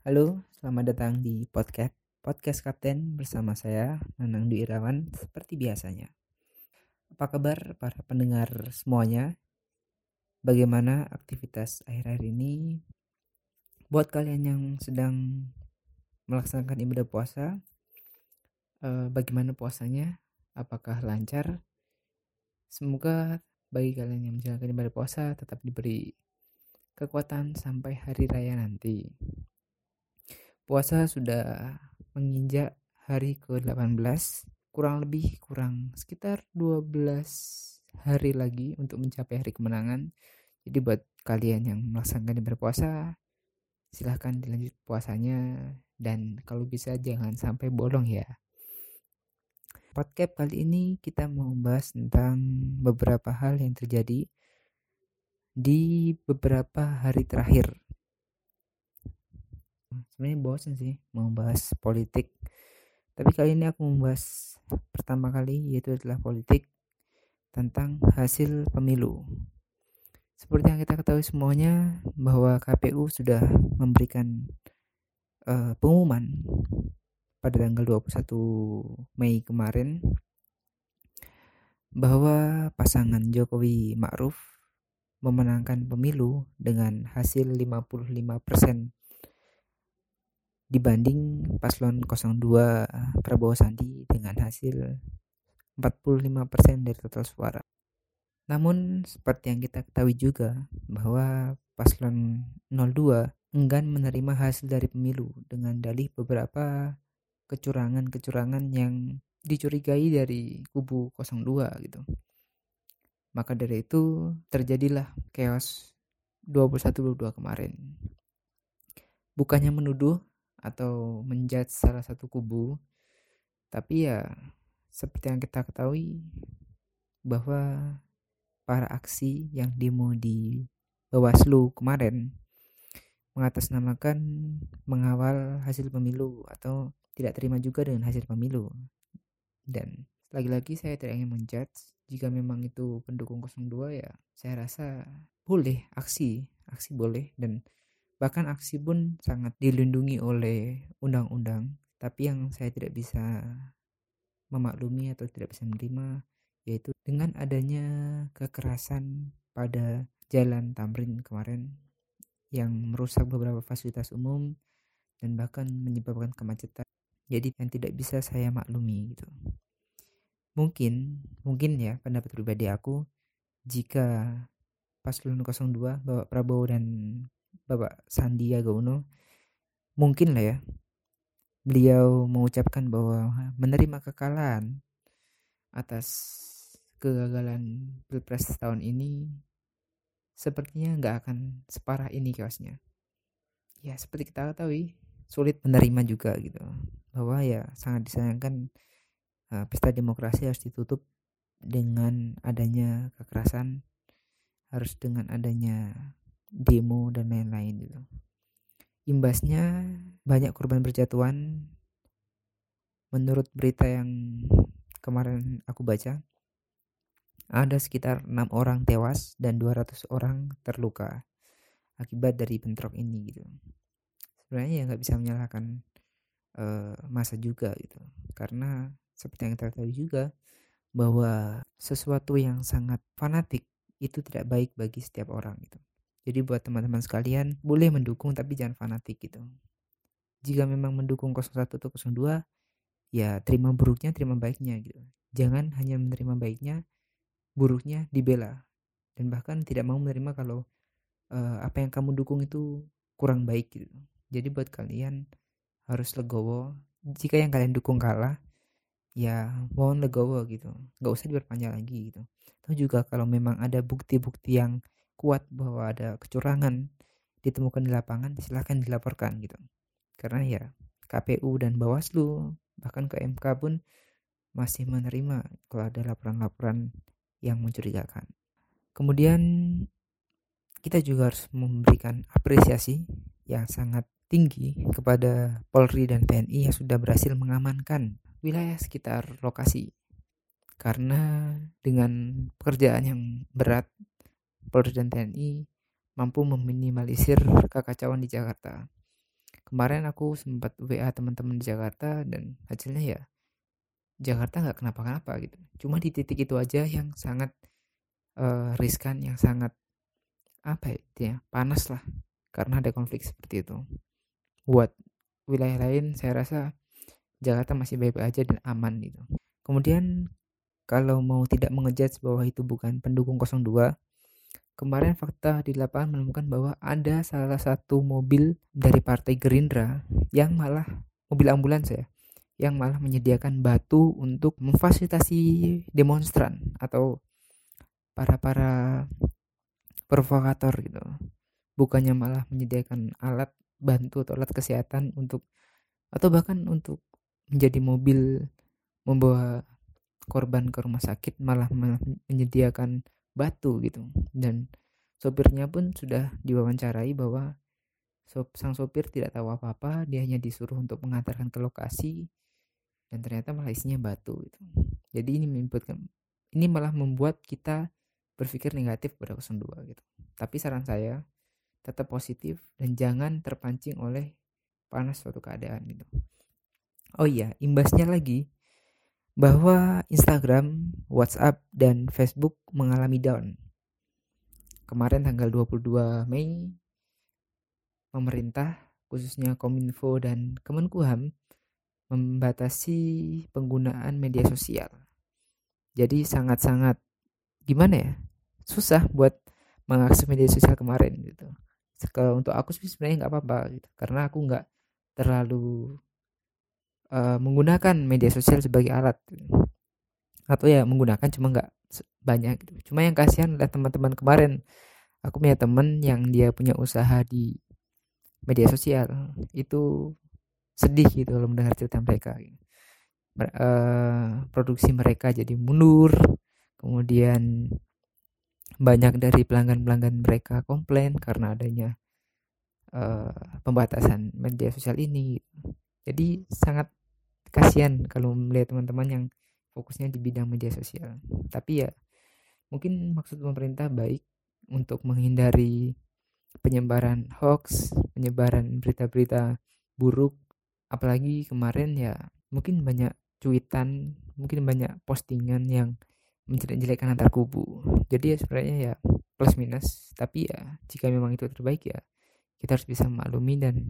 Halo, selamat datang di podcast Podcast Kapten bersama saya Nanang Dwi Irawan seperti biasanya. Apa kabar para pendengar semuanya? Bagaimana aktivitas akhir-akhir ini? Buat kalian yang sedang melaksanakan ibadah puasa, eh, bagaimana puasanya? Apakah lancar? Semoga bagi kalian yang menjalankan ibadah puasa tetap diberi kekuatan sampai hari raya nanti. Puasa sudah menginjak hari ke-18, kurang lebih kurang sekitar 12 hari lagi untuk mencapai hari kemenangan. Jadi buat kalian yang melaksanakan berpuasa, silahkan dilanjut puasanya dan kalau bisa jangan sampai bolong ya. Podcast kali ini kita mau membahas tentang beberapa hal yang terjadi di beberapa hari terakhir. Sebenarnya bosan sih mau bahas politik. Tapi kali ini aku membahas pertama kali yaitu adalah politik tentang hasil pemilu. Seperti yang kita ketahui semuanya bahwa KPU sudah memberikan uh, pengumuman pada tanggal 21 Mei kemarin bahwa pasangan Jokowi Ma'ruf memenangkan pemilu dengan hasil 55% dibanding paslon 02 Prabowo Sandi dengan hasil 45% dari total suara. Namun seperti yang kita ketahui juga bahwa paslon 02 enggan menerima hasil dari pemilu dengan dalih beberapa kecurangan-kecurangan yang dicurigai dari kubu 02 gitu. Maka dari itu terjadilah chaos 21-22 kemarin. Bukannya menuduh atau menjudge salah satu kubu, tapi ya seperti yang kita ketahui bahwa para aksi yang demo di Bawaslu kemarin mengatasnamakan mengawal hasil pemilu atau tidak terima juga dengan hasil pemilu. Dan lagi-lagi saya tidak ingin menjudge jika memang itu pendukung 02 ya saya rasa boleh aksi aksi boleh dan bahkan aksi pun sangat dilindungi oleh undang-undang. Tapi yang saya tidak bisa memaklumi atau tidak bisa menerima yaitu dengan adanya kekerasan pada jalan Tamrin kemarin yang merusak beberapa fasilitas umum dan bahkan menyebabkan kemacetan. Jadi yang tidak bisa saya maklumi gitu. Mungkin mungkin ya pendapat pribadi aku jika paslon 02 Bapak Prabowo dan Bapak Sandiaga Uno mungkin lah ya beliau mengucapkan bahwa menerima kekalahan atas kegagalan pilpres tahun ini sepertinya nggak akan separah ini kiosnya ya seperti kita ketahui sulit menerima juga gitu bahwa ya sangat disayangkan uh, pesta demokrasi harus ditutup dengan adanya kekerasan harus dengan adanya demo dan lain-lain gitu. Imbasnya banyak korban berjatuhan. Menurut berita yang kemarin aku baca ada sekitar enam orang tewas dan 200 orang terluka akibat dari bentrok ini gitu. Sebenarnya ya nggak bisa menyalahkan uh, masa juga gitu. Karena seperti yang kita tahu juga bahwa sesuatu yang sangat fanatik itu tidak baik bagi setiap orang gitu. Jadi buat teman-teman sekalian boleh mendukung tapi jangan fanatik gitu. Jika memang mendukung 01 atau 02 ya terima buruknya terima baiknya gitu. Jangan hanya menerima baiknya buruknya dibela dan bahkan tidak mau menerima kalau uh, apa yang kamu dukung itu kurang baik gitu. Jadi buat kalian harus legowo jika yang kalian dukung kalah ya mohon legowo gitu nggak usah diperpanjang lagi gitu atau juga kalau memang ada bukti-bukti yang kuat bahwa ada kecurangan ditemukan di lapangan silahkan dilaporkan gitu karena ya KPU dan Bawaslu bahkan ke MK pun masih menerima kalau ada laporan-laporan yang mencurigakan kemudian kita juga harus memberikan apresiasi yang sangat tinggi kepada Polri dan TNI yang sudah berhasil mengamankan wilayah sekitar lokasi. Karena dengan pekerjaan yang berat, Polri dan TNI mampu meminimalisir kekacauan di Jakarta. kemarin aku sempat WA teman-teman di Jakarta dan hasilnya ya Jakarta nggak kenapa-kenapa gitu. Cuma di titik itu aja yang sangat uh, riskan yang sangat apa ya, ya panas lah karena ada konflik seperti itu. Buat wilayah lain saya rasa Jakarta masih baik-baik aja dan aman gitu. Kemudian kalau mau tidak mengejudge bahwa itu bukan pendukung 02 Kemarin fakta di lapangan menemukan bahwa ada salah satu mobil dari Partai Gerindra yang malah mobil ambulans ya, yang malah menyediakan batu untuk memfasilitasi demonstran atau para-para provokator gitu. Bukannya malah menyediakan alat bantu atau alat kesehatan untuk atau bahkan untuk menjadi mobil membawa korban ke rumah sakit malah menyediakan batu gitu. Dan sopirnya pun sudah diwawancarai bahwa sop, sang sopir tidak tahu apa-apa dia hanya disuruh untuk mengantarkan ke lokasi dan ternyata malah isinya batu gitu. jadi ini membuat ini malah membuat kita berpikir negatif pada 02 gitu. Tapi saran saya tetap positif dan jangan terpancing oleh panas suatu keadaan gitu. Oh iya imbasnya lagi bahwa Instagram, WhatsApp, dan Facebook mengalami down. Kemarin tanggal 22 Mei, pemerintah khususnya Kominfo dan Kemenkumham membatasi penggunaan media sosial. Jadi sangat-sangat gimana ya? Susah buat mengakses media sosial kemarin gitu. Kalau untuk aku sebenarnya nggak apa-apa gitu, karena aku nggak terlalu uh, menggunakan media sosial sebagai alat. Atau ya menggunakan cuma nggak banyak gitu. cuma yang kasihan adalah teman-teman kemarin. Aku punya teman yang dia punya usaha di media sosial. Itu sedih gitu kalau mendengar cerita mereka. Uh, produksi mereka jadi mundur. Kemudian banyak dari pelanggan-pelanggan mereka komplain karena adanya uh, pembatasan media sosial ini. Jadi sangat kasihan kalau melihat teman-teman yang fokusnya di bidang media sosial. Tapi ya mungkin maksud pemerintah baik untuk menghindari penyebaran hoax penyebaran berita-berita buruk. Apalagi kemarin ya mungkin banyak cuitan mungkin banyak postingan yang menjelek-jelekan antar kubu. Jadi ya sebenarnya ya plus minus. Tapi ya jika memang itu terbaik ya kita harus bisa maklumi dan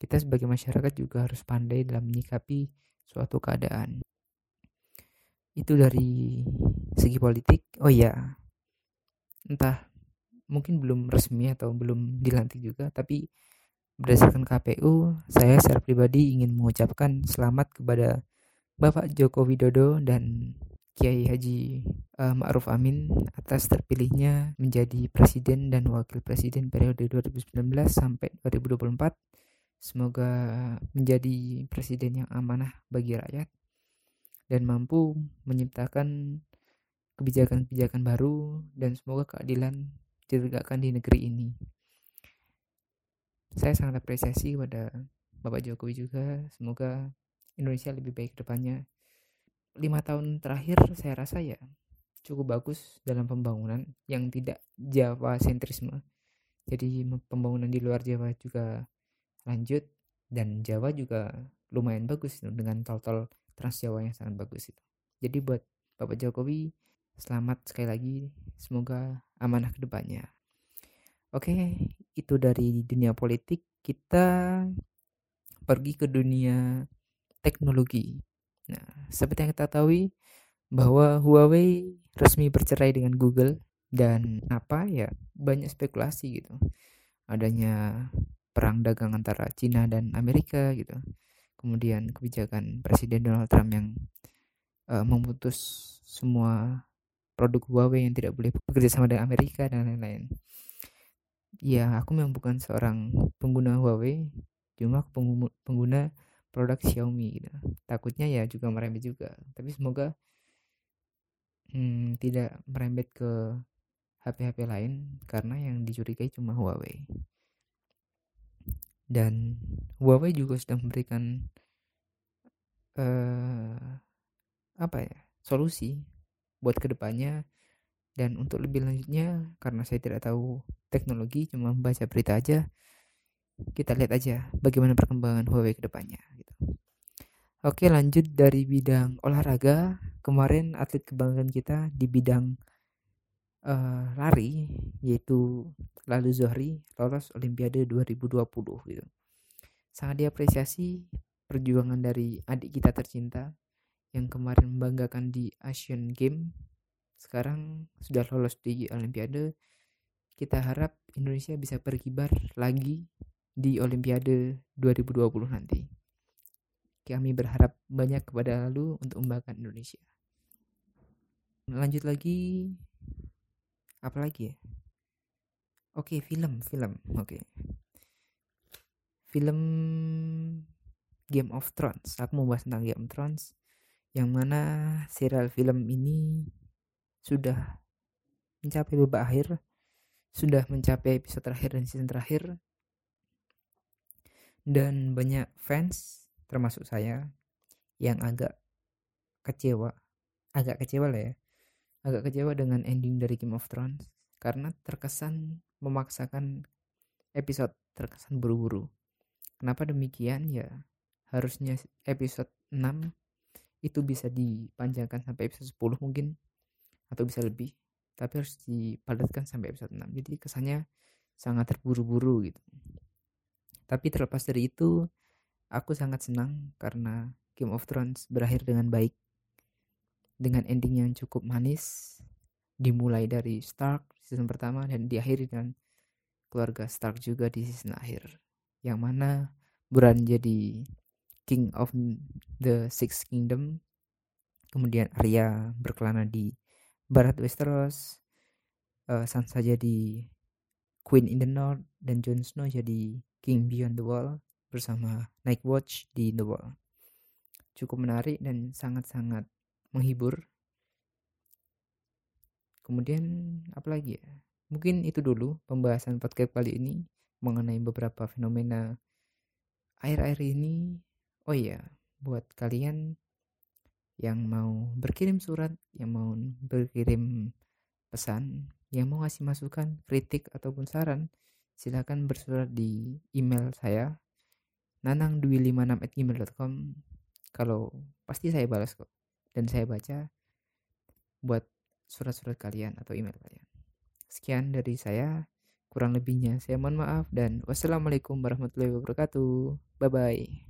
kita sebagai masyarakat juga harus pandai dalam menyikapi suatu keadaan. Itu dari segi politik. Oh iya, entah mungkin belum resmi atau belum dilantik juga, tapi berdasarkan KPU, saya secara pribadi ingin mengucapkan selamat kepada Bapak Joko Widodo dan Kiai Haji uh, Ma'ruf Amin atas terpilihnya menjadi presiden dan wakil presiden periode 2019 sampai 2024 Semoga menjadi presiden yang amanah bagi rakyat dan mampu menciptakan kebijakan-kebijakan baru dan semoga keadilan ditegakkan di negeri ini. Saya sangat apresiasi pada Bapak Jokowi juga. Semoga Indonesia lebih baik depannya. Lima tahun terakhir saya rasa ya cukup bagus dalam pembangunan yang tidak Jawa sentrisme. Jadi pembangunan di luar Jawa juga lanjut dan Jawa juga lumayan bagus dengan tol-tol Trans Jawa yang sangat bagus itu. Jadi buat Bapak Jokowi selamat sekali lagi semoga amanah ke depannya. Oke itu dari dunia politik kita pergi ke dunia teknologi. Nah seperti yang kita tahu bahwa Huawei resmi bercerai dengan Google dan apa ya banyak spekulasi gitu adanya perang dagang antara Cina dan Amerika gitu. Kemudian kebijakan Presiden Donald Trump yang uh, memutus semua produk Huawei yang tidak boleh bekerja sama dengan Amerika dan lain-lain. Ya, aku memang bukan seorang pengguna Huawei, cuma pengguna produk Xiaomi gitu. Takutnya ya juga merembet juga, tapi semoga hmm, tidak merembet ke HP-HP lain karena yang dicurigai cuma Huawei dan Huawei juga sudah memberikan uh, apa ya solusi buat ke depannya dan untuk lebih lanjutnya karena saya tidak tahu teknologi cuma membaca berita aja kita lihat aja bagaimana perkembangan Huawei ke depannya gitu. Oke, lanjut dari bidang olahraga. Kemarin atlet kebanggaan kita di bidang uh, lari yaitu Lalu Zohri lolos Olimpiade 2020 gitu. Sangat diapresiasi perjuangan dari adik kita tercinta yang kemarin membanggakan di Asian Games. Sekarang sudah lolos di Olimpiade. Kita harap Indonesia bisa berkibar lagi di Olimpiade 2020 nanti. Kami berharap banyak kepada lalu untuk membanggakan Indonesia. Lanjut lagi apa lagi ya oke film film oke film Game of Thrones aku mau bahas tentang Game of Thrones yang mana serial film ini sudah mencapai babak akhir, sudah mencapai episode terakhir dan season terakhir. Dan banyak fans termasuk saya yang agak kecewa, agak kecewa lah ya. Agak kecewa dengan ending dari Game of Thrones karena terkesan memaksakan episode, terkesan buru-buru. Kenapa demikian? Ya harusnya episode 6 itu bisa dipanjangkan sampai episode 10 mungkin atau bisa lebih tapi harus dipadatkan sampai episode 6 jadi kesannya sangat terburu-buru gitu tapi terlepas dari itu aku sangat senang karena Game of Thrones berakhir dengan baik dengan ending yang cukup manis dimulai dari Stark season pertama dan diakhiri dengan keluarga Stark juga di season akhir. Yang mana Bran jadi King of the Six Kingdom kemudian Arya berkelana di barat Westeros uh, Sansa jadi Queen in the North dan Jon Snow jadi King Beyond the Wall bersama Night Watch di The Wall. Cukup menarik dan sangat-sangat menghibur. Kemudian apa lagi ya? Mungkin itu dulu pembahasan podcast kali ini mengenai beberapa fenomena air-air ini. Oh iya buat kalian yang mau berkirim surat, yang mau berkirim pesan, yang mau ngasih masukan, kritik ataupun saran, silahkan bersurat di email saya nanang256@gmail.com. Kalau pasti saya balas kok dan saya baca buat surat-surat kalian atau email kalian. Sekian dari saya. Kurang lebihnya saya mohon maaf dan wassalamualaikum warahmatullahi wabarakatuh. Bye bye.